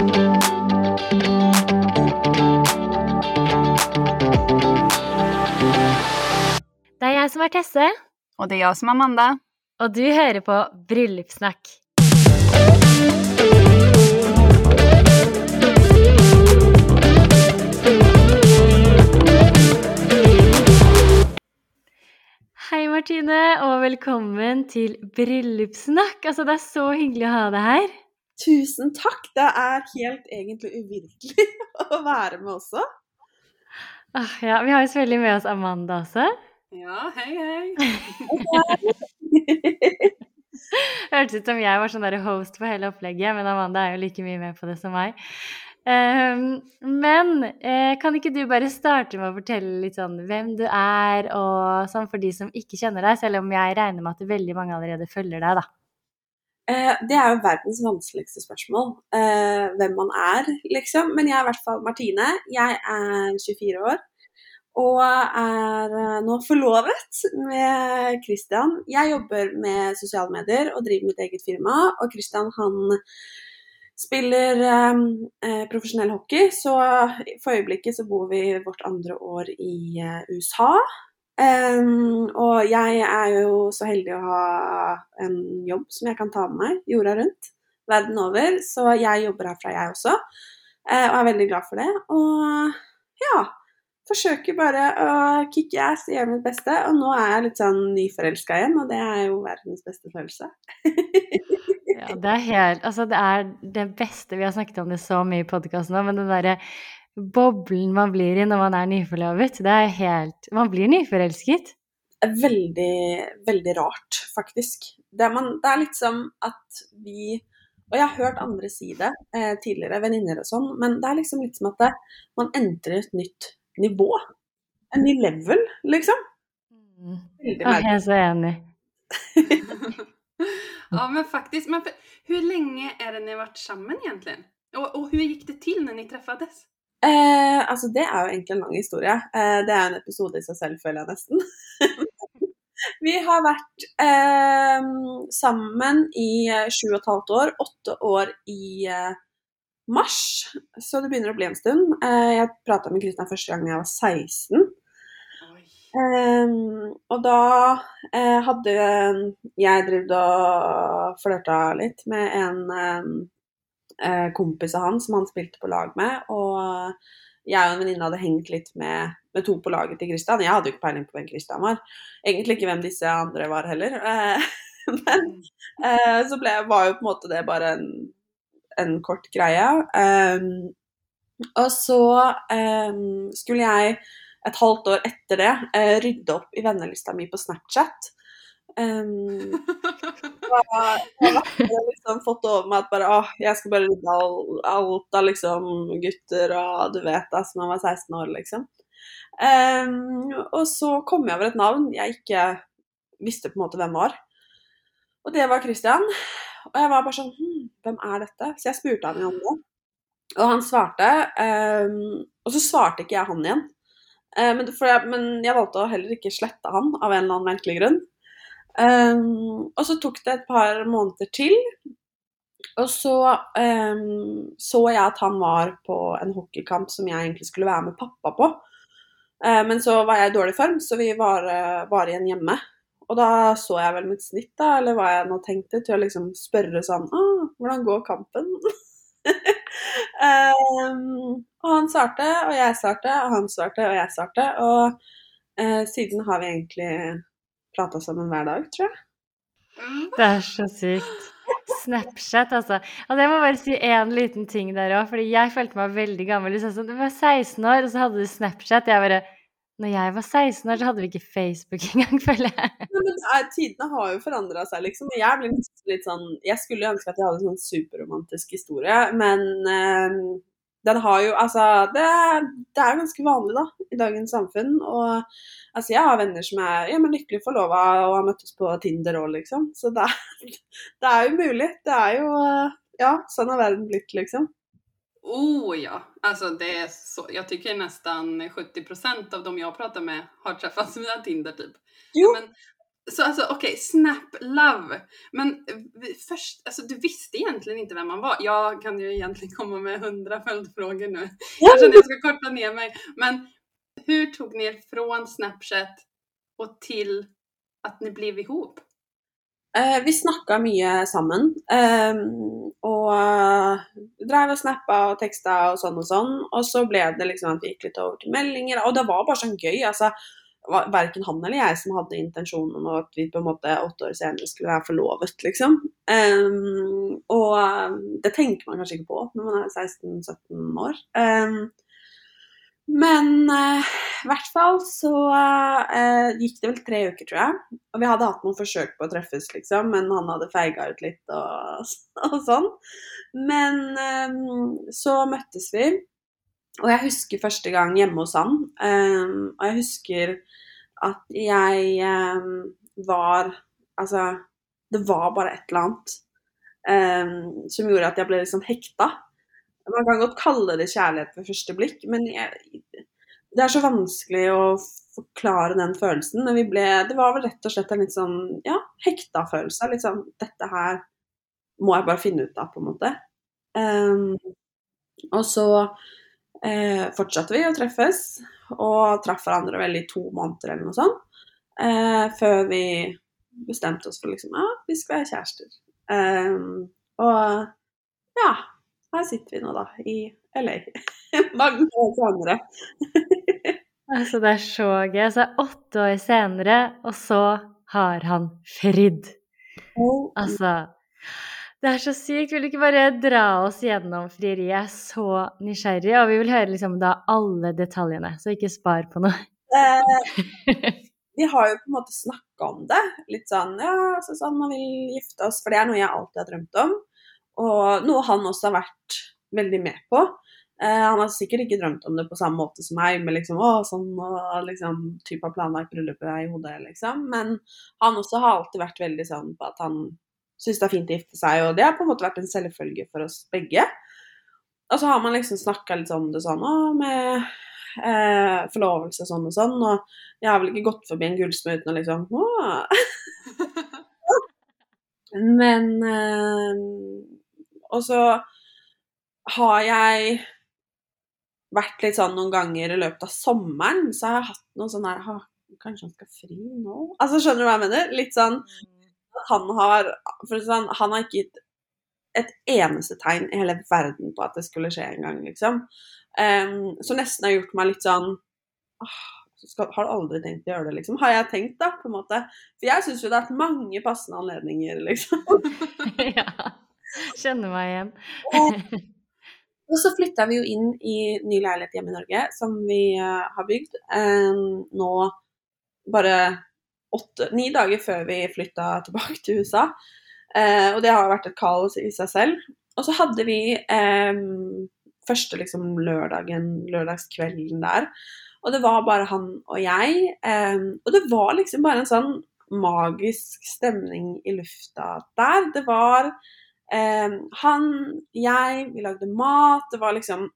Det er jeg som er Tesse, Og det er jeg som er Amanda. og du hører på Bryllupssnakk. Hei, Martine, og velkommen til Bryllupssnakk. Altså, det er så hyggelig å ha deg her. Tusen takk! Det er helt egentlig uvirkelig å være med også. Ah, ja, vi har jo selvfølgelig med oss Amanda også. Ja, hei, hei. Hørtes ut som jeg var sånn der host på hele opplegget, men Amanda er jo like mye med på det som meg. Um, men eh, kan ikke du bare starte med å fortelle litt sånn hvem du er, og sånn for de som ikke kjenner deg, selv om jeg regner med at veldig mange allerede følger deg, da. Eh, Det er jo verdens vanskeligste spørsmål. eh, Hvem man er, liksom. Men jeg er i hvert fall Martine. Jeg er 24 år og er eh, nå forlovet med Christian. Jeg jobber med sosiale medier og driver mitt eget firma. Og Christian han spiller eh, profesjonell hockey, så for øyeblikket så bor vi vårt andre år i USA. Em, og jeg er jo så heldig å ha en jobb som jeg kan ta med meg jorda rundt, verden over. Så jeg jobber herfra, jeg også, uh, og er veldig glad for det. Og ja, forsøker bare å kicke ass og gjøre mitt beste. Og nå er jeg litt sånn nyforelska igjen, og det er jo verdens beste følelse. Ja, det er helt Altså, det er det beste Vi har snakket om det så mye i podkasten nå, men den derre boblen man blir i når man er nyforlovet, det er helt Man blir nyforelsket. veldig, veldig rart, faktisk. Det er, man, det er litt som at vi Og jeg har hørt andre si det eh, tidligere, venninner og sånn, men det er liksom litt som at det, man entrer et nytt nivå. En ny level, liksom. Mm. Veldig Ja, jeg er så enig. Ja, men faktisk. Men for, hvor lenge er det ni har vært sammen, egentlig? Og, og hvordan gikk det til når ni träffades? Eh, altså, det er jo egentlig en lang historie. Eh, det er en episode i seg selv, føler jeg nesten. Vi har vært eh, sammen i eh, sju og et halvt år. Åtte år i eh, mars, så det begynner å bli en stund. Eh, jeg prata med Kristian første gang jeg var 16. Oj. Ehm, og da eh, hadde jeg drevet og flørta litt med en ehm, eh, kompis av han som han spilte på lag med. Og jeg og en venninne hadde hengt litt med, med to på laget til Christian. Jeg hadde jo ikke peiling på hvem Christian var. Egentlig ikke hvem disse andre var heller. Eh, men eh, så ble, var jo på en måte det bare en, en kort greie. Ehm, og så ehm, skulle jeg et halvt år etter det eh, rydde opp i vennelista mi på Snapchat. Um, jeg har liksom fått over meg at bare, åh, jeg skal bare rydde alt av liksom gutter og du vet da, som jeg var 16 år, liksom. Um, og så kom jeg over et navn jeg ikke visste på en måte hvem var. Og det var Christian. Og jeg var bare sånn hm, hvem er dette? Så jeg spurte han om det. Og han svarte. Um, og så svarte ikke jeg han igjen. Uh, men, jeg, men jeg valgte å heller ikke slette han av en eller annen merkelig grunn. Um, og så tok det et par måneder til, og så um, så jeg at han var på en hockeykamp som jeg egentlig skulle være med pappa på. Uh, men så var jeg i dårlig form, så vi var, eh, var igjen hjemme. Og da så jeg vel mitt snitt, da, eller hva jeg nå tenkte, til å liksom spørre sånn ah, hvordan går kampen? um, og han svarte, og jeg svarte, og han svarte, og jeg svarte. Og uh, siden har vi egentlig prata sammen hver dag, tror jeg. Mm. Det er så sykt. Snapchat, altså. Altså, jeg må bare si én liten ting der òg, fordi jeg følte meg veldig gammel. Liksom, sånn, du var 16 år, og så hadde du Snapchat. Jeg bare Når jeg var 16 år, så hadde vi ikke Facebook engang, føler jeg. Nei, men er, Tidene har jo forandra seg, liksom. Jeg ble litt sånn Jeg skulle ønske at jeg hadde en sånn superromantisk historie, men eh, den har jo Altså, det, det er jo ganske vanlig, da, i dagens samfunn. Og altså, jeg har venner som er ja, men lykkelig forlova og har møttes på Tinder òg, liksom. Så det er, det er jo mulig. Det er jo Ja, sånn har verden blitt, liksom. Oh ja, alltså det är så, jag tycker nästan 70% av de jag pratar med har träffats via Tinder typ. Jo. Men Så alltså okej, Snap Love. Men först, alltså du visste egentligen inte vem man var. Jag kan ju egentligen komma med hundra följdfrågor nu. Jag känner jag ska korta ner mig. Men hur tog ni er från Snapchat och till att ni blev ihop? Eh, vi snakka mye sammen. ehm, og eh, drev og snappa og teksta og sånn og sånn. Og så ble det liksom at vi gikk litt over til meldinger. Og det var bare sånn gøy. altså Verken han eller jeg som hadde intensjonen om at vi på en måte åtte år senere skulle være forlovet, liksom. Um, og eh, det tenker man kanskje ikke på når man er 16-17 år. Um, men eh, i hvert fall så uh, gikk det vel tre uker, tror jeg. Og vi hadde hatt noen forsøk på å treffes, liksom, men han hadde feiga ut litt og, og sånn. Men um, så møttes vi, og jeg husker første gang hjemme hos han. eh, og jeg husker at jeg eh, var Altså, det var bare et eller annet eh, som gjorde at jeg ble sånn hekta. Man kan godt kalle det kjærlighet ved første blikk, men jeg, det er så vanskelig å forklare den følelsen. Men vi ble, det var vel rett og slett en litt sånn ja, hekta følelse. Litt sånn dette her må jeg bare finne ut av, på en måte. Ehm, og så eh, fortsatte vi å treffes, og traff hverandre vel i to måneder eller noe sånt. eh, før vi bestemte oss for liksom ja, vi skal være kjærester. Ehm, og ja, her sitter vi nå, da, i LA. Mange år senere. Altså, det er så gøy. Altså, åtte år senere, og så har han fridd. Altså Det er så sykt. Vil du ikke bare dra oss gjennom frieriet? Jeg er så nysgjerrig, og vi vil høre liksom da alle detaljene, så ikke spar på noe. Eh, vi har jo på en måte snakka om det. Litt sånn ja, så sånn man vil gifte oss, for det er noe jeg alltid har drømt om. Og noe han også har vært veldig med på. Eh, han har sikkert ikke drømt om det på samme måte som meg, med liksom å, sånn og liksom type av planlagt bryllupet i hodet, liksom. Men han også har alltid vært veldig sånn på at han syns det er fint å gifte seg, og det har på en måte vært en selvfølge for oss begge. Og så har man liksom snakka litt om det sånn å, med eh, forlovelse sånn og sånn, og jeg har vel ikke gått forbi en gullsmed uten å liksom Åh. Men eh, Og så har jeg vært litt sånn noen ganger i løpet av sommeren, så har jeg hatt noe sånn her Kanskje han skal fri nå? Altså, skjønner du hva jeg mener? Litt sånn at han har sånn, han har ikke gitt et eneste tegn i hele verden på at det skulle skje en gang, liksom. Um, så nesten har gjort meg litt sånn «Åh, skal, Har du aldri tenkt å gjøre det, liksom? Har jeg tenkt, da, på en måte? For jeg syns jo det har vært mange passende anledninger, liksom. ja. Kjenner meg igjen. Og, og så flytta vi jo inn i ny leilighet hjemme i Norge, som vi uh, har bygd um, nå bare åtte, ni dager før vi flytta tilbake til USA. Eh, og det har vært et kaos i seg selv. Og så hadde vi eh, første liksom lørdagen, lørdagskvelden der. Og det var bare han og jeg. Eh, og det var liksom bare en sånn magisk stemning i lufta der. Det var em, han, jeg, vi lagde mat. Det var liksom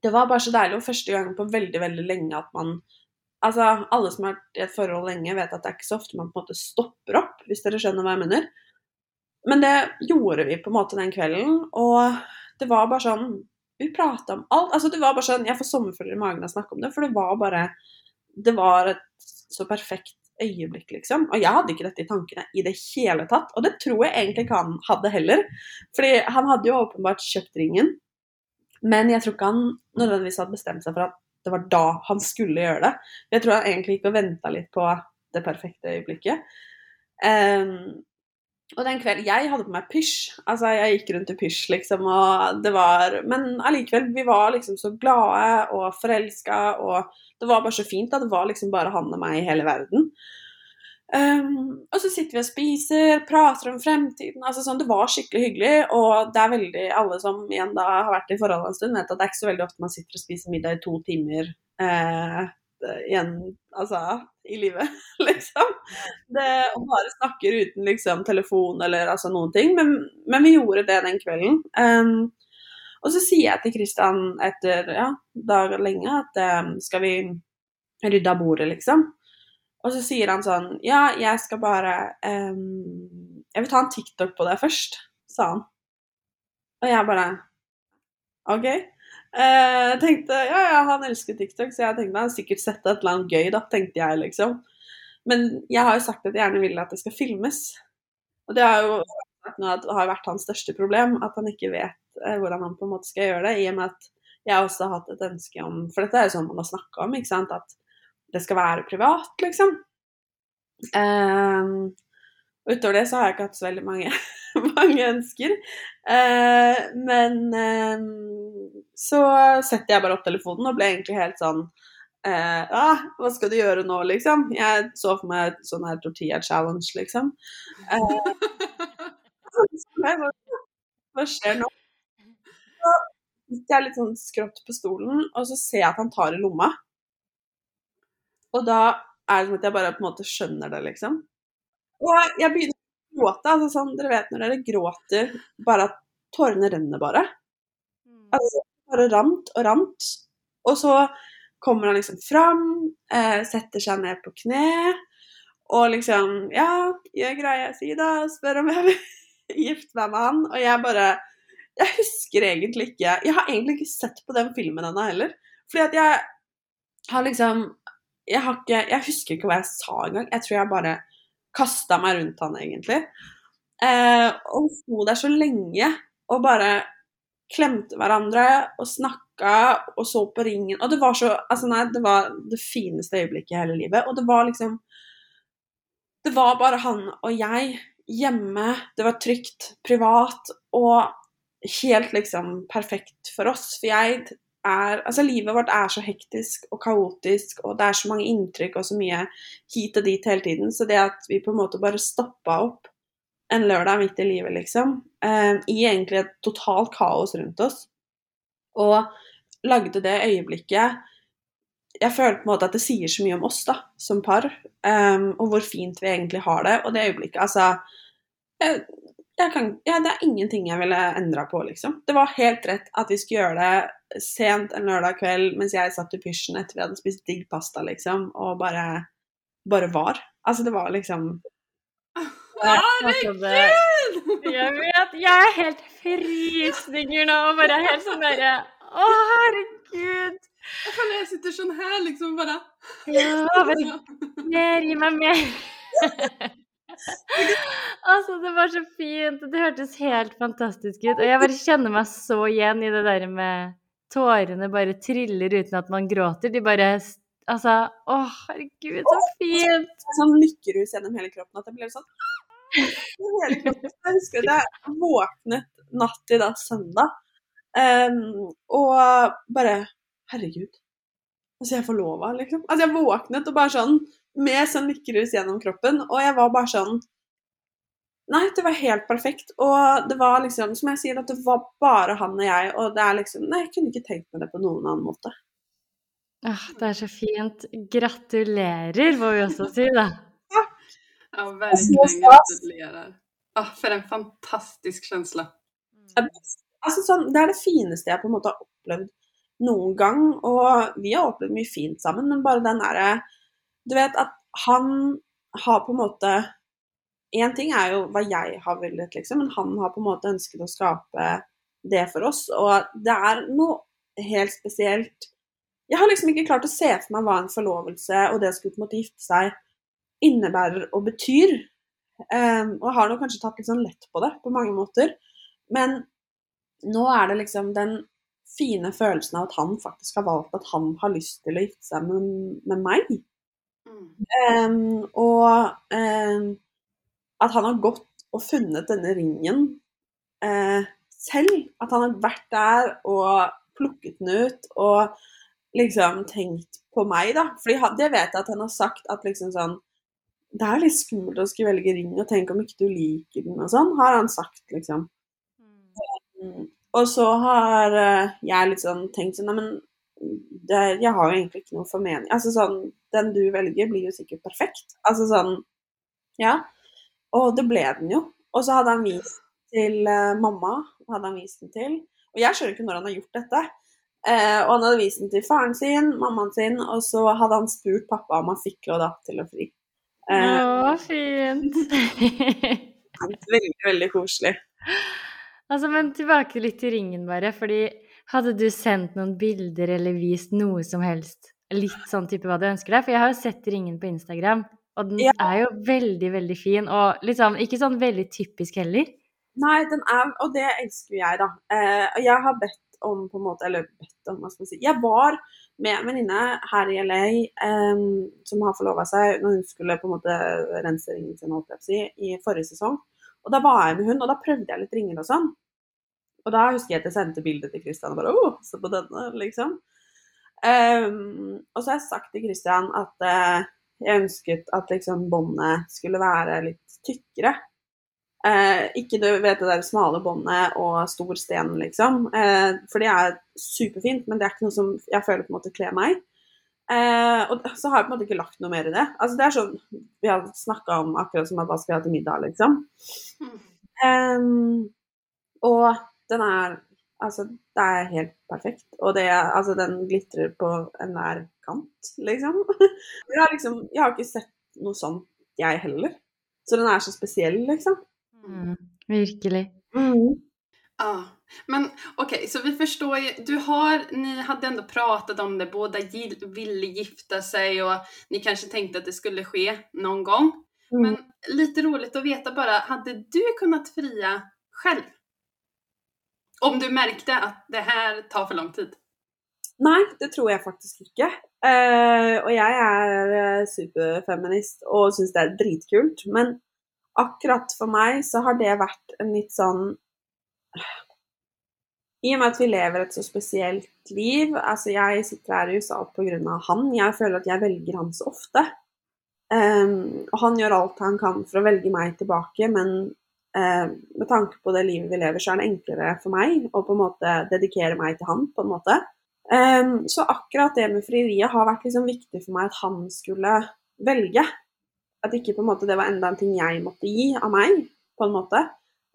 Det var bare så deilig. Og første gang på veldig, veldig lenge at man Altså, alle som har vært i et forhold lenge, vet at det er ikke så ofte man på en måte stopper opp, hvis dere skjønner hva jeg mener. Men det gjorde vi på en måte den kvelden, og det var bare sånn Vi prata om alt. Altså, det var bare sånn Jeg får sommerfugler i magen av å snakke om det, for det var bare Det var et så perfekt øyeblikk, liksom. Og jeg hadde ikke dette i tankene i det hele tatt. Og det tror jeg egentlig ikke han hadde heller. Fordi han hadde jo åpenbart kjøpt ringen, men jeg tror ikke han nødvendigvis hadde bestemt seg for at det var da han skulle gjøre det. Jeg tror han egentlig gikk og venta litt på det perfekte øyeblikket. Um, og den kvelden Jeg hadde på meg pysj. Altså, jeg gikk rundt i pysj, liksom, og det var Men allikevel, vi var liksom så glade og forelska, og det var bare så fint. da, Det var liksom bare han og meg i hele verden. Ehm, og så sitter vi og spiser, prater om fremtiden. altså sånn, Det var skikkelig hyggelig. Og det er veldig alle som igjen da har vært i forhold en stund, vet at det er ikke så veldig ofte man sitter og spiser middag i to timer eh, igjen altså, i livet, liksom. Det, og bare snakker uten liksom telefon eller altså noen ting. Men, men vi gjorde det den kvelden. Um, og så sier jeg til Kristian etter ja, dager lenge at um, skal vi rydde av bordet, liksom. Og så sier han sånn Ja, jeg skal bare um, Jeg vil ta en TikTok på deg først, sa han. Og jeg bare OK. Eh, tenkte ja, ja, han elsker TikTok, så jeg tenkte han sikkert sette et eller annet gøy, da, tenkte jeg liksom. Men jeg har jo sagt at jeg gjerne vil at det skal filmes. Og det har jo det har vært hans største problem, at han ikke vet eh, hvordan han på en måte skal gjøre det. I og med at jeg også har hatt et ønske om For dette er jo sånn man har snakka om, ikke sant. At det skal være privat, liksom. Um, utover det så har jeg ikke hatt så veldig mange, mange ønsker. Uh, men um, så setter jeg bare opp telefonen og ble egentlig helt sånn uh, ah, Hva skal du gjøre nå, liksom? Jeg så for meg et sånn her tortilla challenge, liksom. Uh, hva skjer nå? Så sitter jeg litt sånn skrått på stolen, og så ser jeg at han tar i lomma. Og da er det som at jeg bare på en måte skjønner det, liksom. Og jeg begynner å gråte. altså sånn, Dere vet når dere gråter, bare at tårene renner bare. Mm. Altså, bare rant og rant. Og så kommer han liksom fram, eh, setter seg ned på kne og liksom Ja, gjør greia si, da. Spør om jeg vil gifte meg med han. Og jeg bare Jeg husker egentlig ikke Jeg har egentlig ikke sett på den filmen ennå heller. Fordi at jeg har liksom jeg, ikke, jeg husker ikke hva jeg sa engang. Jeg tror jeg bare kasta meg rundt han, egentlig. Eh, og sto der så lenge og bare klemte hverandre og snakka og så på ringen. Og det var så Altså, nei, det var det fineste øyeblikket i hele livet. Og det var liksom Det var bare han og jeg hjemme. Det var trygt, privat og helt liksom perfekt for oss. For jeg er Altså, livet vårt er så hektisk og kaotisk, og det er så mange inntrykk og så mye hit og dit hele tiden. Så det at vi på en måte bare stoppa opp en lørdag midt i livet, liksom, eh, i egentlig et totalt kaos rundt oss, og lagde det øyeblikket Jeg føler på en måte at det sier så mye om oss, da, som par, um, og hvor fint vi egentlig har det. Og det øyeblikket, altså jeg, kan, ja, det er ingenting jeg ville endra på, liksom. Det var helt rett at vi skulle gjøre det sent en lørdag kveld mens jeg satt i pysjen etter vi hadde spist digg pasta, liksom, og bare, bare var. Altså, det var liksom Herregud! Jeg vet. Jeg er helt frysninger nå og bare helt sånn derre Å, herregud. Jeg føler jeg sitter sånn her, liksom, bare Ja, bare mer, gi meg mer. altså, det var så fint. Det hørtes helt fantastisk ut. Og jeg bare kjenner meg så igjen i det der med tårene bare triller uten at man gråter. De bare Altså, å herregud, så fint! Sånn lykkerus gjennom hele kroppen at det blir sånn hele kroppen. Jeg husker at jeg våknet natt til da søndag um, og bare Herregud. Altså, jeg får lova, liksom. Altså, jeg våknet og bare sånn med sånn lykkerus gjennom kroppen, og jeg var bare sånn Nei, det var helt perfekt. Og det var liksom, som jeg sier, at det var bare han og jeg. Og det er liksom Nei, jeg kunne ikke tenkt meg det på noen annen måte. Ah, det er så fint. Gratulerer, får vi også si, da. Ja, verkligen gratulerer. Ah, for en fantastisk känsla. Mm. Altså, sånn, det er det fineste jeg på en måte har opplevd noen gang. Og vi har opplevd mye fint sammen, men bare den derre Du vet at han har på en måte Én ting er jo hva jeg har villet, liksom, men han har på en måte ønsket å skape det for oss. Og det er noe helt spesielt Jeg har liksom ikke klart å se for meg hva en forlovelse og det å skulle på en måte gifte seg innebærer og betyr. Um, og har nok kanskje tatt litt sånn lett på det på mange måter. Men nå er det liksom den fine følelsen av at han faktisk har valgt at han har lyst til å gifte seg med, med meg. Um, og um, at han har gått og funnet denne ringen uh, selv. At han har vært der og plukket den ut og liksom tenkt på meg, da. Fordi det vet jeg at han har sagt at liksom sånn Det er litt skummelt å skulle velge ring og tenke om ikke du liker den og sånn, har han sagt, liksom. Mm. Og så har uh, jeg liksom tenkt sånn Neimen, jeg har jo egentlig ikke noe formening Altså sånn Den du velger, blir jo sikkert perfekt. Altså sånn Ja. Og det ble den jo. Og så hadde han vist til uh, mamma, hadde han vist den til. Og jeg skjønner ikke når han har gjort dette. Eh, og han hadde vist den til faren sin, mammaen sin, og så hadde han spurt pappa om han fikk lov da til å fri. Eh, Å, fint. veldig, veldig koselig. altså, men tilbake litt til ringen, bare. Fordi hadde du sendt noen bilder eller vist noe som helst? Litt sånn type hva du ønsker deg? For jeg har jo sett ringen på Instagram, og den Ja. er jo veldig, veldig fin. Og liksom ikke sånn veldig typisk heller. Nei, den er, og det elsker jeg, da. Eh, og jeg har bedt om på en måte, eller bedt om, hva skal jeg si Jeg var med en venninne her i LA um, som har forlova seg når hun skulle på en måte rense ringen sin, si, i forrige sesong. Og da var jeg med hun, og da prøvde jeg litt ringer og sånn. Og da husker jeg at jeg sendte bildet til Christian og bare Å, se på denne, liksom. Ehm, og så har jeg sagt til Christian at uh, jeg ønsket at liksom båndet skulle være litt tykkere. Uh, ikke du vet det der smale båndet og stor sten, liksom. Uh, for det er superfint, men det er ikke noe som jeg føler på en måte kler meg. Uh, og så har jeg på en måte ikke lagt noe mer i det. Altså Det er sånn vi har snakka om akkurat som at hva skal vi ha til middag, liksom. Ehm, og den er Altså, det er helt perfekt. Og det altså, den glitrer på enhver kant, liksom. Jeg har liksom Jeg har ikke sett noe sånt, jeg heller. Så den er så spesiell, liksom. Mm, virkelig. Ja, men okej, så vi förstår ju, du har, ni hade ändå pratat om det, båda ville gifta sig och ni kanske tänkte att det skulle ske någon gång. Mm. Men lite roligt att veta bara, hade du kunnat fria själv? Om du merkte at det her tar for lang tid? Nei, det tror jeg faktisk ikke. Uh, og jeg er eh, superfeminist og syns det er dritkult. Men akkurat for meg så har det vært en litt sånn I og med at vi lever et så spesielt liv Altså, jeg sitter her i USA pga. han. Jeg føler at jeg velger han så ofte. Um, og han gjør alt han kan for å velge meg tilbake, men eh, med tanke på det livet vi lever, så er det enklere for meg å på en måte dedikere meg til han, på en måte. Um, så akkurat det med frieriet har vært liksom viktig for meg at han skulle velge. At ikke på en måte det var enda en ting jeg måtte gi av meg, på en måte.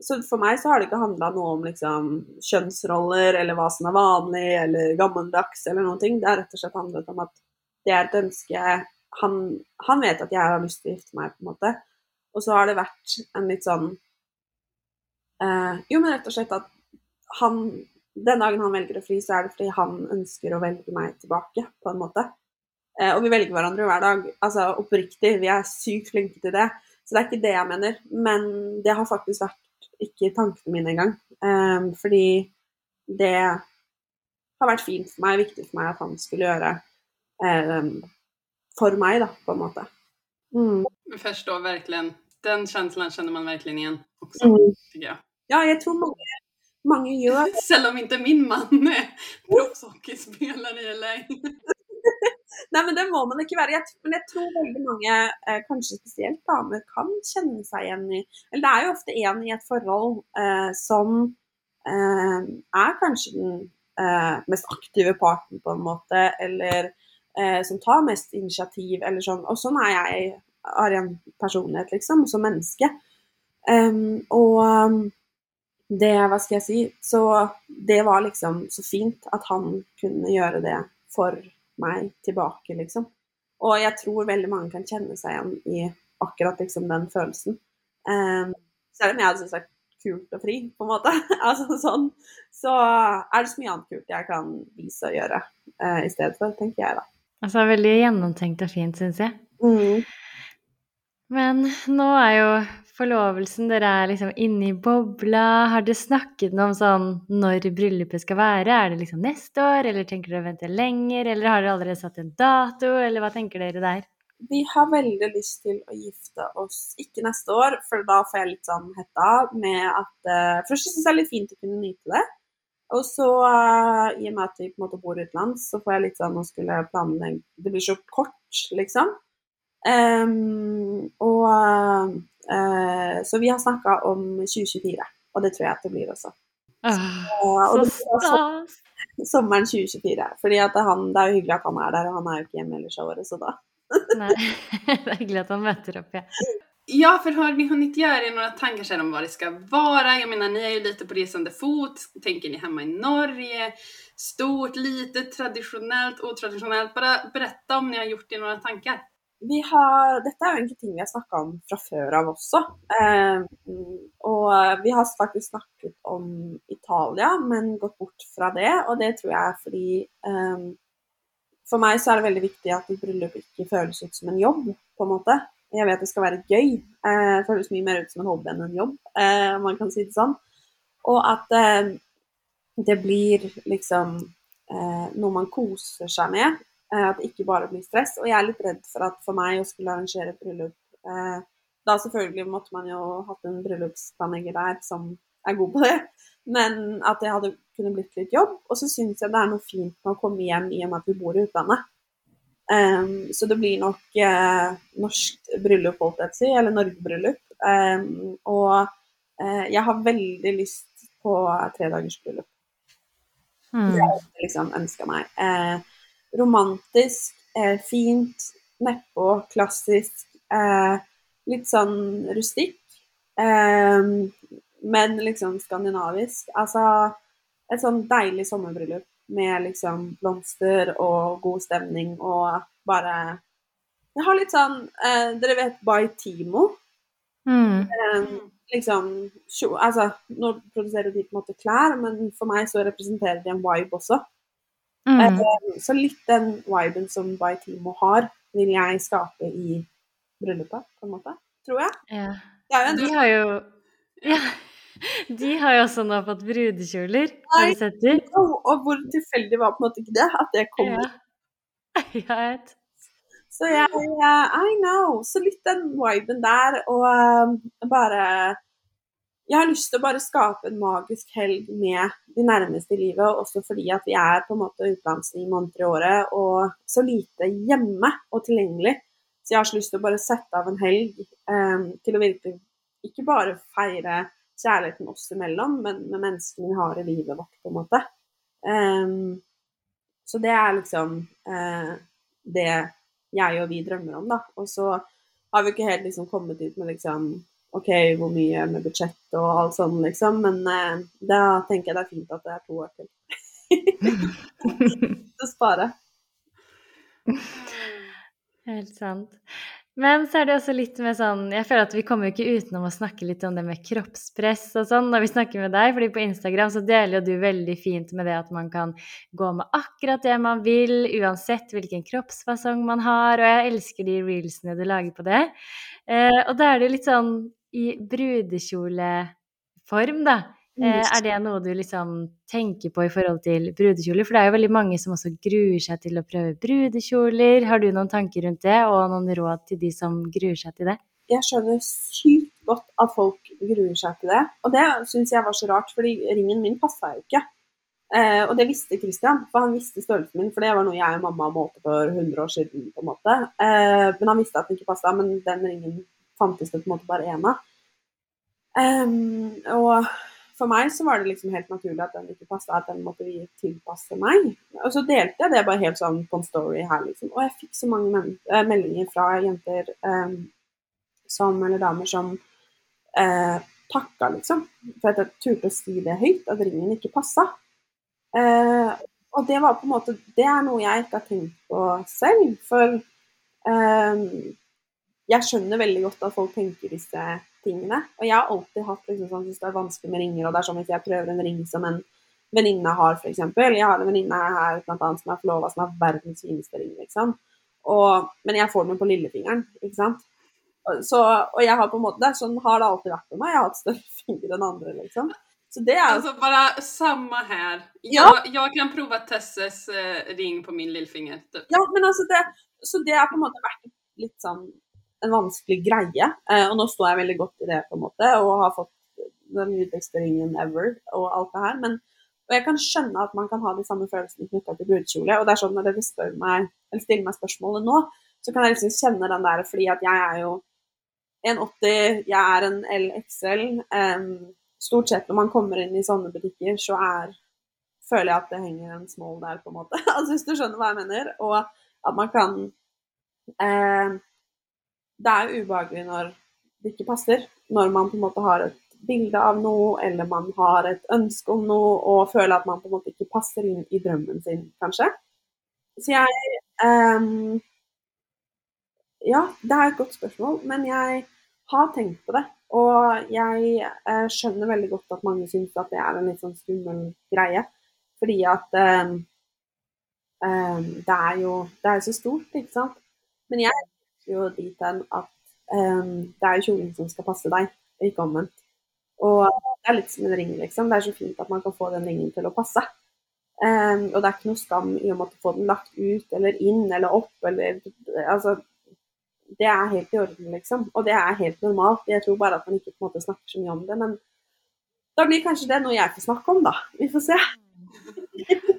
Så for meg så har det ikke handla noe om liksom kjønnsroller eller hva som er vanlig eller gammeldags eller noen ting. Det har rett og slett handlet om at det er et ønske han, han vet at jeg har lyst til å gifte meg, på en måte. Og så har det vært en litt sånn eh, Jo, men rett og slett at han Den dagen han velger å fly, så er det fordi han ønsker å velge meg tilbake, på en måte. Eh, og vi velger hverandre hver dag. Altså oppriktig, vi er sykt flinke til det. Så det er ikke det jeg mener. Men det har faktisk vært ikke tankene mine engang. Eh, fordi det har vært fint for meg, viktig for meg at han skulle gjøre eh, for meg, da, på en måte. Mm. Förstår verkligen, den känslan känner man verkligen igen också, Mm. tycker jag. Ja, jeg tror mange, mange gjør Selv om inte min man är proffshockeyspelare LA. Nei, men det må man ikke være. Jeg, men jeg tror veldig mange, eh, kanskje spesielt damer, kan kjenne seg igjen i Eller det er jo ofte en i et forhold eh, som eh, er kanskje den eh, mest aktive parten, på en måte, eller eh, som tar mest initiativ, eller sånn. Og sånn er jeg har en personlighet, liksom, som menneske. Um, og det, hva skal jeg si, så det var liksom så fint at han kunne gjøre det for meg tilbake, liksom. Og jeg tror veldig mange kan kjenne seg igjen i akkurat liksom den følelsen. Um, selv om jeg hadde syntes det var kult og fri, på en måte, altså sånn, så er det så mye annet kult jeg kan vise og gjøre uh, i stedet for, tenker jeg da. Altså veldig gjennomtenkt og fint, syns jeg. Mm. Men nå er jo forlovelsen Dere er liksom inne i bobla. Har dere snakket noe om sånn når bryllupet skal være? Er det liksom neste år, eller tenker dere å vente lenger? Eller har dere allerede satt en dato, eller hva tenker dere der? Vi har veldig lyst til å gifte oss ikke neste år, for da får jeg litt sånn hetta med at uh, Først syns jeg det er litt fint å kunne nyte det. Og så, uh, i og med at vi på en måte bor utenlands, så får jeg litt sånn å skulle planlegge Det blir så kort, liksom. Um, og uh, Så vi har snakka om 2024, og det tror jeg at det blir også. Ah, så, og så det blir også stas! sommeren 2024. Fordi han, det er jo hyggelig at han er der, og han er jo ikke hjemme ellers av året, så da Nei, det er hyggelig at han møter opp, ja. Ja, för har ni hunnit göra er några tankar sen om hva det ska vara? Jag menar, ni är ju lite på resande fot. Tänker ni hemma i Norge? Stort, litet, traditionellt, otradisjonelt? Bare berätta om ni har gjort er några tankar. Har, dette er jo egentlig ting vi har snakka om fra før av også. Eh, og vi har faktisk snakket om Italia, men gått bort fra det. Og det tror jeg er fordi eh, For meg så er det veldig viktig at et bryllup ikke føles ut som en jobb, på en måte. Jeg vet det skal være gøy. Eh, føles mye mer ut som en hobby enn en jobb, eh, om man kan si det sånn. Og at eh, det blir liksom eh, noe man koser seg med. Eh, at det ikke bare blir stress. Og jeg er litt redd for at for meg å skulle arrangere et bryllup eh, Da selvfølgelig måtte man jo hatt en bryllupsplanlegger der som er god på det, men at det hadde kunne blitt litt jobb. Og så syns jeg det er noe fint med å komme hjem i og med at vi bor i utlandet. Um, så det blir nok uh, norsk bryllup, holdt jeg på å si, eller Norge-bryllup. Um, og uh, jeg har veldig lyst på tredagersbryllup. Mm. Det det jeg liksom ønska meg. Uh, romantisk, eh, fint, nedpå, klassisk. Eh, litt sånn rustikk. Eh, men liksom skandinavisk. Altså et sånn deilig sommerbryllup med liksom blomster og god stemning og bare Jeg har litt sånn eh, Dere vet By Timo? Mm. Eh, liksom Altså, nå produserer de på en måte klær, men for meg så representerer de en vibe også. Mm. Eh, Så litt den viben som By Timo har, vil jeg skape i bryllupet, på en måte. Tror jeg. Ja. En De har jo Ja. De har jo også nå fått brudekjoler. Har du sett dem? og, og hvor tilfeldig var på en måte ikke det, at det kom. Ja. Ja, vet. Så jeg I know. Så litt den viben der, og eh, bare Jeg har lyst til å bare skape en magisk helg med de nærmeste i livet, også fordi at vi er på en måte utenlands ni måneder i året, og så lite hjemme og tilgjengelig. Så jeg har så lyst til å bare sette av en helg eh, til å virkelig ikke bare feire kjærligheten oss imellom, men med menneskene vi har i livet vårt, på en måte. Um, så det er liksom eh, det jeg og vi drømmer om, da. Og så har vi ikke helt liksom kommet ut med liksom OK, hvor mye med budsjett og alt sånn, liksom. Men eh, da tenker jeg det er fint at det er to år til. Å spare. Helt sant. Men så er det også litt med sånn Jeg føler at vi kommer jo ikke utenom å snakke litt om det med kroppspress og sånn når vi snakker med deg, fordi på Instagram så deler jo du veldig fint med det at man kan gå med akkurat det man vil, uansett hvilken kroppsfasong man har, og jeg elsker de reelsene du lager på det. Eh, og da er det jo litt sånn i brudekjoleform, da. Eh, er det noe du liksom tenker på i forhold til brudekjoler? For det er jo veldig mange som også gruer seg til å prøve brudekjoler. Har du noen tanker rundt det, og noen råd til de som gruer seg til det? Jeg skjønner sykt godt at folk gruer seg til det. Og det syns jeg var så rart, fordi ringen min passa jo ikke. Eh, og det visste Christian, for han visste størrelsen min, for det var noe jeg og mamma målte for 100 år siden. på en måte. Eh, men han visste at den ikke passa, men den ringen fantes det på en måte bare én av. Um, og for meg så var det liksom helt naturlig at den ikke passa, at den måtte vi tilpasse meg. Og så delte jeg det bare helt sånn på en story her, liksom. Og jeg fikk så mange eh, meldinger fra jenter um, som, eller damer som uh, takka, liksom. For at jeg turte å si det høyt, at ringen ikke passa. Uh, og det var på en måte Det er noe jeg ikke har tenkt på selv. For eh, jeg skjønner veldig godt at folk tenker disse tingene. Og jeg har alltid hatt liksom sånn, hvis det er vanskelig med ringer, og det er sånn hvis jeg prøver en ring som en venninne har, f.eks. Jeg har en venninne her blant annet, som er forlova, som har verdens fineste ring, liksom. Og, men jeg får den på lillefingeren, ikke sant. Så, og jeg har på en måte, sånn har det alltid vært med meg. Jeg har hatt større fingre enn andre, liksom. Så det er altså, bare samme her. Ja. Jeg, jeg kan prøve Tesses eh, ring på min lillfinger. Typ. Ja, men altså det, så det har på en måte vært litt sånn en vanskelig greie. Eh, og nå står jeg veldig godt i det, på en måte, og har fått den nydeligste ringen ever og alt det her. Men, og jeg kan skjønne at man kan ha de samme følelsene knytta til brudekjole. Og det er sånn når dere spør meg, eller stiller meg spørsmålet nå, så kan jeg liksom kjenne den der fordi at jeg er jo 1,80, jeg er en LXL. Um, stort sett når man kommer inn i sånne butikker, så er føler jeg at det henger en small der, på en måte. altså Hvis du skjønner hva jeg mener. Og at man kan eh, Det er jo ubehagelig når det ikke passer. Når man på en måte har et bilde av noe, eller man har et ønske om noe og føler at man på en måte ikke passer inn i drømmen sin, kanskje. Så jeg um, Ja, det er et godt spørsmål, men jeg har tenkt på det. Og jeg uh, skjønner veldig godt at mange syns at det er en litt sånn skummel greie. Fordi at um, um, det er jo det er så stort, ikke sant. Men jeg jo dit hen at det er jo kjolen som skal passe deg, ikke omvendt. Og det er litt som en ring, liksom. Det er så fint at man kan få den ringen til å passe. Um, og det er ikke noe skam i å måtte få den lagt ut eller inn eller opp eller Altså, det er helt i orden, liksom. Og det er helt normalt. Jeg tror bare at man ikke på en måte snakker så mye om det. Men da blir kanskje det noe jeg får snakke om, da. Vi får se.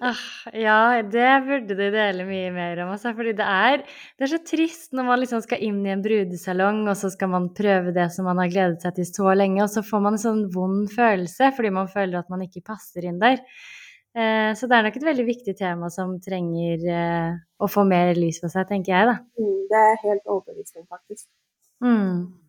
Ah, ja, det burde du dele mye mer om. Også, fordi det er, det er, så trist når man liksom skal inn i en brudesalong, og så skal man prøve det som man har gledet seg til så lenge, og så får man en sånn vond følelse fordi man føler at man ikke passer inn der. Eh, så det er nok et veldig viktig tema som trenger eh, å få mer lys på seg, tenker jeg, da. Mm, det er helt overbevist faktisk. Mm.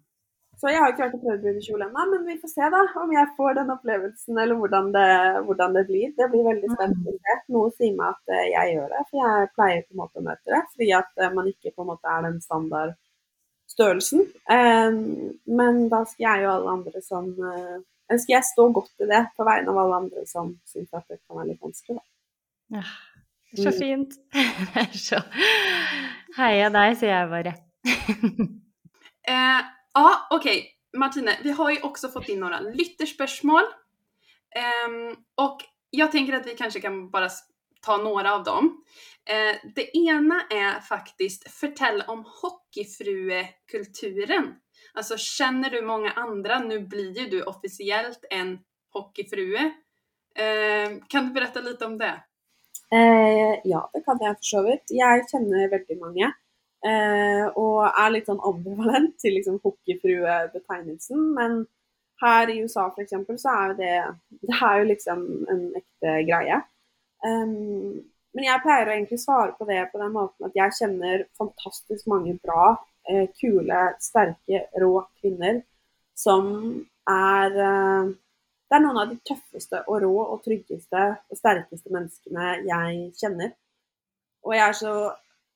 Så jeg har ikke vært i prøvd brudekjole ennå, men vi får se da om jeg får den opplevelsen eller hvordan det, hvordan det blir. Det blir veldig spennende. Noe sier meg at eh, jeg gjør det, for jeg pleier på en måte å møte det. Fordi at eh, man ikke på en måte er den standardstørrelsen. Um, men da skal jeg og alle andre som Ønsker Skal jeg stå godt i det på vegne av alle andre som syns at det kan være litt vanskelig, da. Ja, så mm. fint. Det er så Heia deg, sier jeg bare. Ja. Okay. Martine, vi har ju också fått in några lytterspörsmål. Um, och jag tänker att vi kanske kan bara ta några av dem. Uh, det ena är faktiskt, fortell om hockeyfruekulturen. Alltså känner du många andra? Nu blir ju du officiellt en hockeyfrue. Uh, kan du berätta lite om det? Uh, ja, det kan jeg for så vidt. Jeg kjenner veldig mange. Eh, og er litt sånn ambivalent til liksom hockeyfrue-betegnelsen. Men her i USA f.eks. så er jo det Det er jo liksom en ekte greie. Um, men jeg pleier å egentlig svare på det på den måten at jeg kjenner fantastisk mange bra, eh, kule, sterke, rå kvinner som er eh, Det er noen av de tøffeste og rå og tryggeste og sterkeste menneskene jeg kjenner. Og jeg er så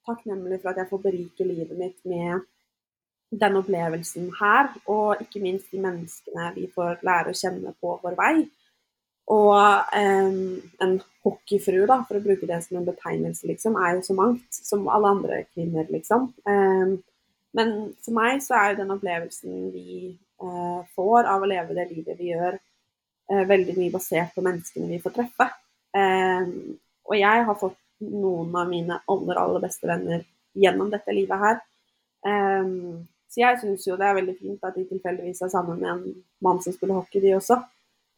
takknemlig for at jeg får berike livet mitt med den opplevelsen her, og ikke minst de menneskene vi får lære å kjenne på vår vei. Og um, en hockeyfrue, da, for å bruke det som en betegnelse, liksom, er jo så mangt som alle andre kvinner, liksom. Um, men for meg så er jo den opplevelsen vi uh, får av å leve det livet vi gjør, uh, veldig mye basert på menneskene vi får treffe. Um, og jeg har fått noen av mine aller, aller beste venner gjennom dette livet her. Um, så jeg syns jo det er veldig fint at de tilfeldigvis er sammen med en mann som spiller hockey, de også.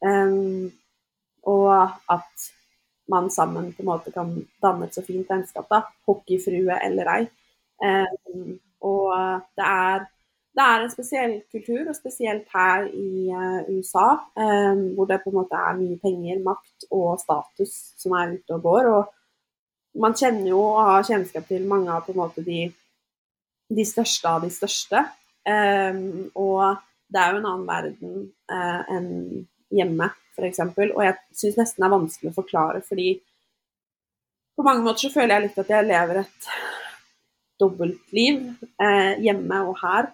Um, og at man sammen på en måte kan danne et så fint vennskap, da. Hockeyfrue eller ei. Um, og det er, det er, en spesiell kultur, og spesielt her i uh, USA, um, hvor det på en måte er mye penger, makt og status som er ute og går. og man kjenner jo og har kjennskap til mange av på en måte de, de største av de største. Um, og det er jo en annen verden uh, enn hjemme, f.eks. Og jeg syns nesten det er vanskelig å forklare, fordi på mange måter så føler jeg litt at jeg lever et dobbeltliv uh, hjemme og her.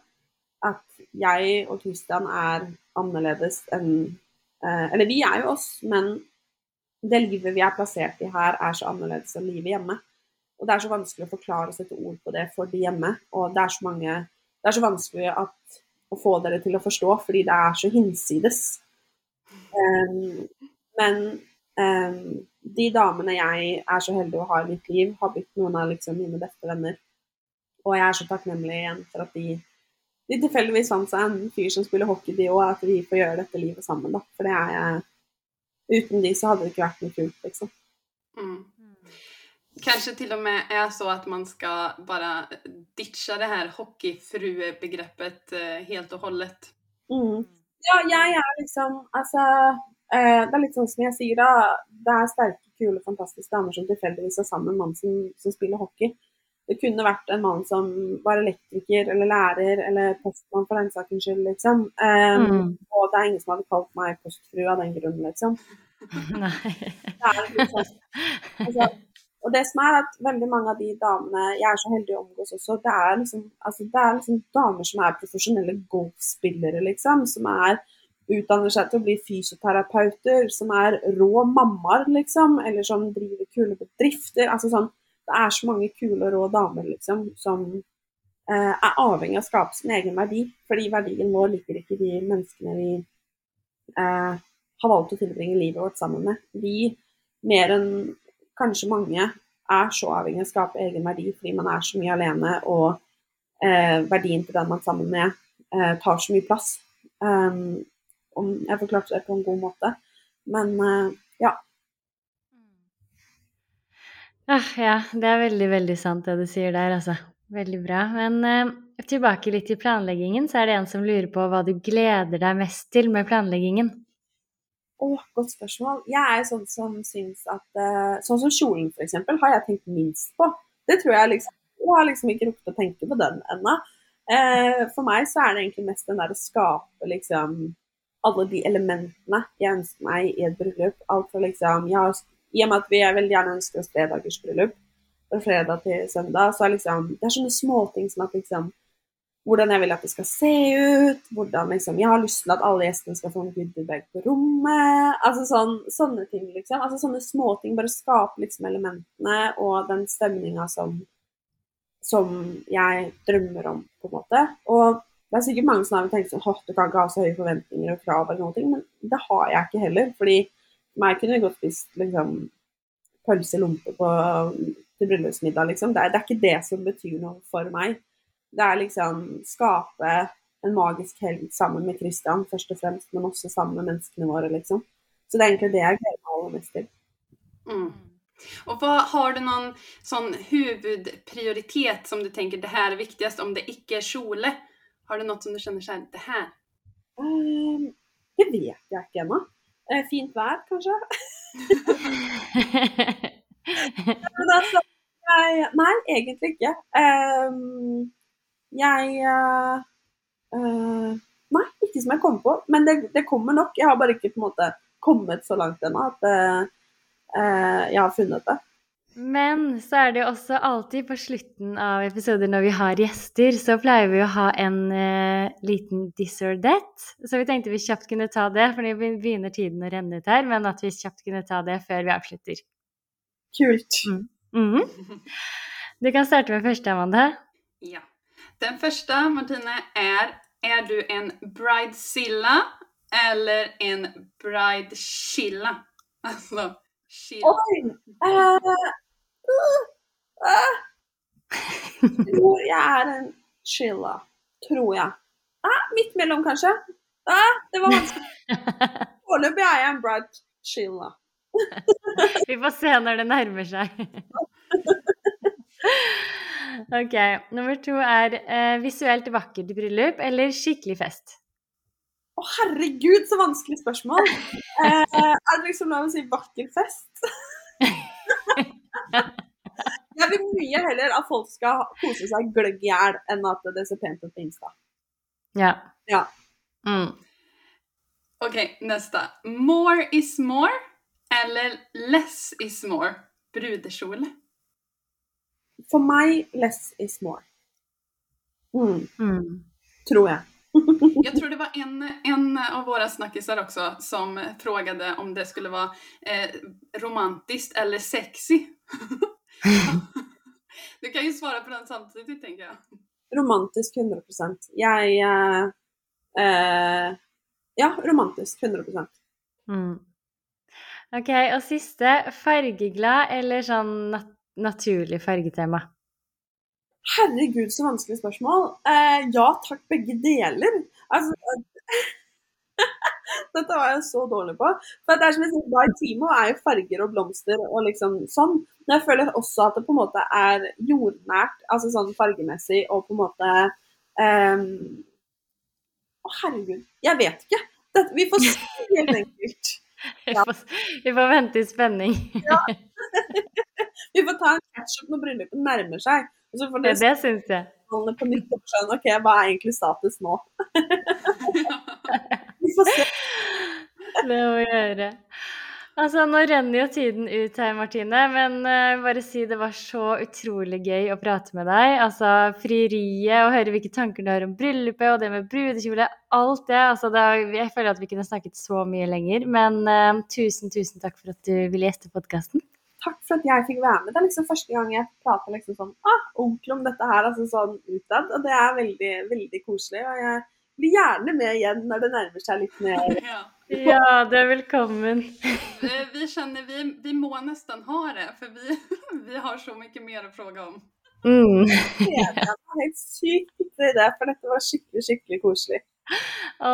At jeg og Christian er annerledes enn uh, Eller vi er jo oss, men det livet vi er plassert i her, er så annerledes enn livet hjemme. Og det er så vanskelig å forklare og sette ord på det for de hjemme. Og det er så mange Det er så vanskelig at, å få dere til å forstå, fordi det er så hinsides. Um, men um, de damene jeg er så heldig å ha i mitt liv, har blitt noen av liksom mine beste venner. Og jeg er så takknemlig igjen for at de, de tilfeldigvis fant seg en fyr som spiller hockey, de òg, at vi får gjøre dette livet sammen. da. For det er jeg Uten de så hadde det ikke vært noe kult, liksom. Mm. Kanskje til og med er så at man skal bare ditcha det her hockeyfruebegreppet eh, helt og holdet. Mm. Ja, jeg er liksom Altså, eh, det er litt sånn som jeg sier, da. Det er sterke, kule, fantastiske damer som tilfeldigvis er sammen med en mann som, som, spiller hockey. Det kunne vært en mann som var elektriker eller lærer eller postmann for den saks skyld, liksom. Um, mm. Og det er ingen som hadde kalt meg postfrue av den grunn, liksom. Nei. Det er liksom, altså, og det som er at veldig mange av de damene jeg er så heldig å omgås også, det er liksom, altså, det er liksom damer som er profesjonelle golfspillere, liksom. Som er utdanner seg til å bli fysioterapeuter, som er rå mammaer, liksom. Eller som driver kule bedrifter. altså sånn, Det er så mange kule og rå damer, liksom, som eh, er avhengig av å skape sin egen verdi. Fordi verdien vår ligger ikke i de menneskene vi eh, har valgt å tilbringe livet vårt sammen med. Vi, mer enn kanskje mange er så avhengig av å skape egen verdi fordi man er så mye alene, og eh, verdien til den man er sammen med, eh, tar så mye plass. Um, om jeg forklarte det på en god måte. Men uh, ja. Ah, ja, det er veldig, veldig sant det du sier der, altså. Veldig bra. Men eh, tilbake litt til planleggingen, så er det en som lurer på hva du gleder deg mest til med planleggingen? Å, godt spørsmål. Jeg er sånn som syns at eh, Sånn som kjolen, f.eks., har jeg tenkt minst på. Det tror jeg liksom Jeg har liksom ikke rukket å tenke på den ennå. Eh, for meg så er det egentlig mest den der å skape liksom alle de elementene jeg ønsker meg i et bryllup. Alt fra liksom har, I og med at vi veldig gjerne ønsker oss tredagersbryllup, fra fredag til søndag, så er liksom Det er sånne småting som at liksom hvordan jeg vil at det skal se ut, hvordan liksom Jeg har lyst til at alle gjestene skal få en goodiebag på rommet. Altså sånn, sånne ting, liksom. Altså sånne småting. Bare skape liksom elementene og den stemninga som, som jeg drømmer om, på en måte. Og det er sikkert mange som har tenkt sånn du kan ikke ha så høye forventninger og krav, eller noe, men det har jeg ikke heller. fordi for meg kunne godt spist liksom, pølse i lompe på, til bryllupsmiddag, liksom. Det er, det er, ikke det som betyr noe for meg. Det er liksom skape en magisk helg sammen med Christian, først og fremst, men også sammen med menneskene våre, liksom. Så det er egentlig det jeg gleder meg aller mest til. Mm. Og hva, Har du noen sånn hovedprioritet som du tenker det her er viktigst, om det ikke er kjole? Har du noe som du kjenner seg Det her? Um, det vet jeg ikke ennå. Uh, fint vær, kanskje? Men altså, nei, egentlig ikke. Jeg uh, uh, Nei, ikke som jeg kom på. Men det, det, kommer nok. Jeg har bare ikke på en måte kommet så langt ennå at jeg har funnet det. Men så er det jo også alltid på slutten av episoder når vi har gjester, så pleier vi å ha en uh, liten or. Så vi tenkte vi kjapt kunne ta det, for nå begynner tiden å renne ut her. Men at vi kjapt kunne ta det før vi avslutter. Kult. Mm. Mm -hmm. Du kan starte med første, Amanda. Ja. Den første, Martine, er Er du en bridezilla eller en bridechilla? Altså. Oi! Uh, tror jeg er en chilla. Tror jeg. Ah, midt mellom, kanskje. Ah, det var vanskelig. Foreløpig er jeg en bright chilla. Vi får se når det nærmer seg. ok. Nummer to er eh, visuelt vakkert bryllup eller skikkelig fest? Å, herregud, så vanskelig spørsmål. Eh, er det liksom lov å si vakker fest? Jeg vil mye heller at folk skal kose seg gløgg i hjel, enn at det ser pent ut på Insta. Ja. ja. Mm. OK, neste. More is more eller less is more? Brudekjole. For meg less is more. Mm. Mm. Tror jeg. Jeg tror det var en, en av våre snakkiser også som frågade om det skulle være eh, romantisk eller sexy. du kan jo svare på den samtidig, tenker jeg. Romantisk 100 Jeg eh, eh, Ja, romantisk 100 mm. Ok, og siste. Fargeglad eller sånn nat naturlig fargetema? Herregud, så vanskelig spørsmål. Eh, ja takk, begge deler. Altså Dette var jeg så dårlig på. For det er som jeg sier, By Timo er jo farger og blomster og liksom sånn. Men jeg føler også at det på en måte er jordnært, altså sånn fargemessig og på en måte um... Å, herregud. Jeg vet ikke. Dette, vi får se, helt enkelt. Ja. Vi, får, vi får vente i spenning. ja. Vi får ta en catch-up når bryllupet nærmer seg. Og så får det det syns jeg. på nytt og ok, hva er egentlig status nå. Vi får se. Det må vi gjøre. Altså, nå renner jo tiden ut her, Martine, men uh, bare si det var så utrolig gøy å prate med deg. Altså, frieriet, og høre hvilke tanker du har om bryllupet, og det med brudekjole, alt det. Altså, det er, jeg føler at vi kunne snakket så mye lenger, men uh, tusen, tusen takk for at du ville gjeste podkasten. Takk for at jeg fikk være med. Det er liksom første gang jeg prater liksom sånn ah, ordentlig om dette her, altså sånn utad. Og det er veldig, veldig koselig. Og jeg blir gjerne med igjen når det nærmer seg litt mer. Ja. Ja, du er velkommen. Eh, Vi kjenner vi, vi må nesten ha det, for vi, vi har så mye mer å spørre om. Mm. det er helt sykt det, for dette var skikkelig, skikkelig koselig. Å,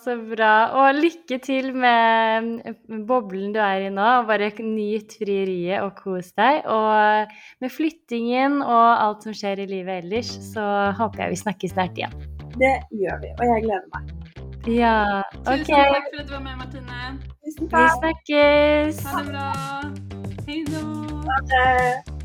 så bra. Og lykke til med boblen du er i nå. Bare nyt frieriet og kos deg. Og med flyttingen og alt som skjer i livet ellers, så håper jeg vi snakkes snart igjen. Det gjør vi, og jeg gleder meg. Ja, Tusen takk for at du var med Martine. Tusen Vi snakkes. Ha det bra. Hei da. Ha det.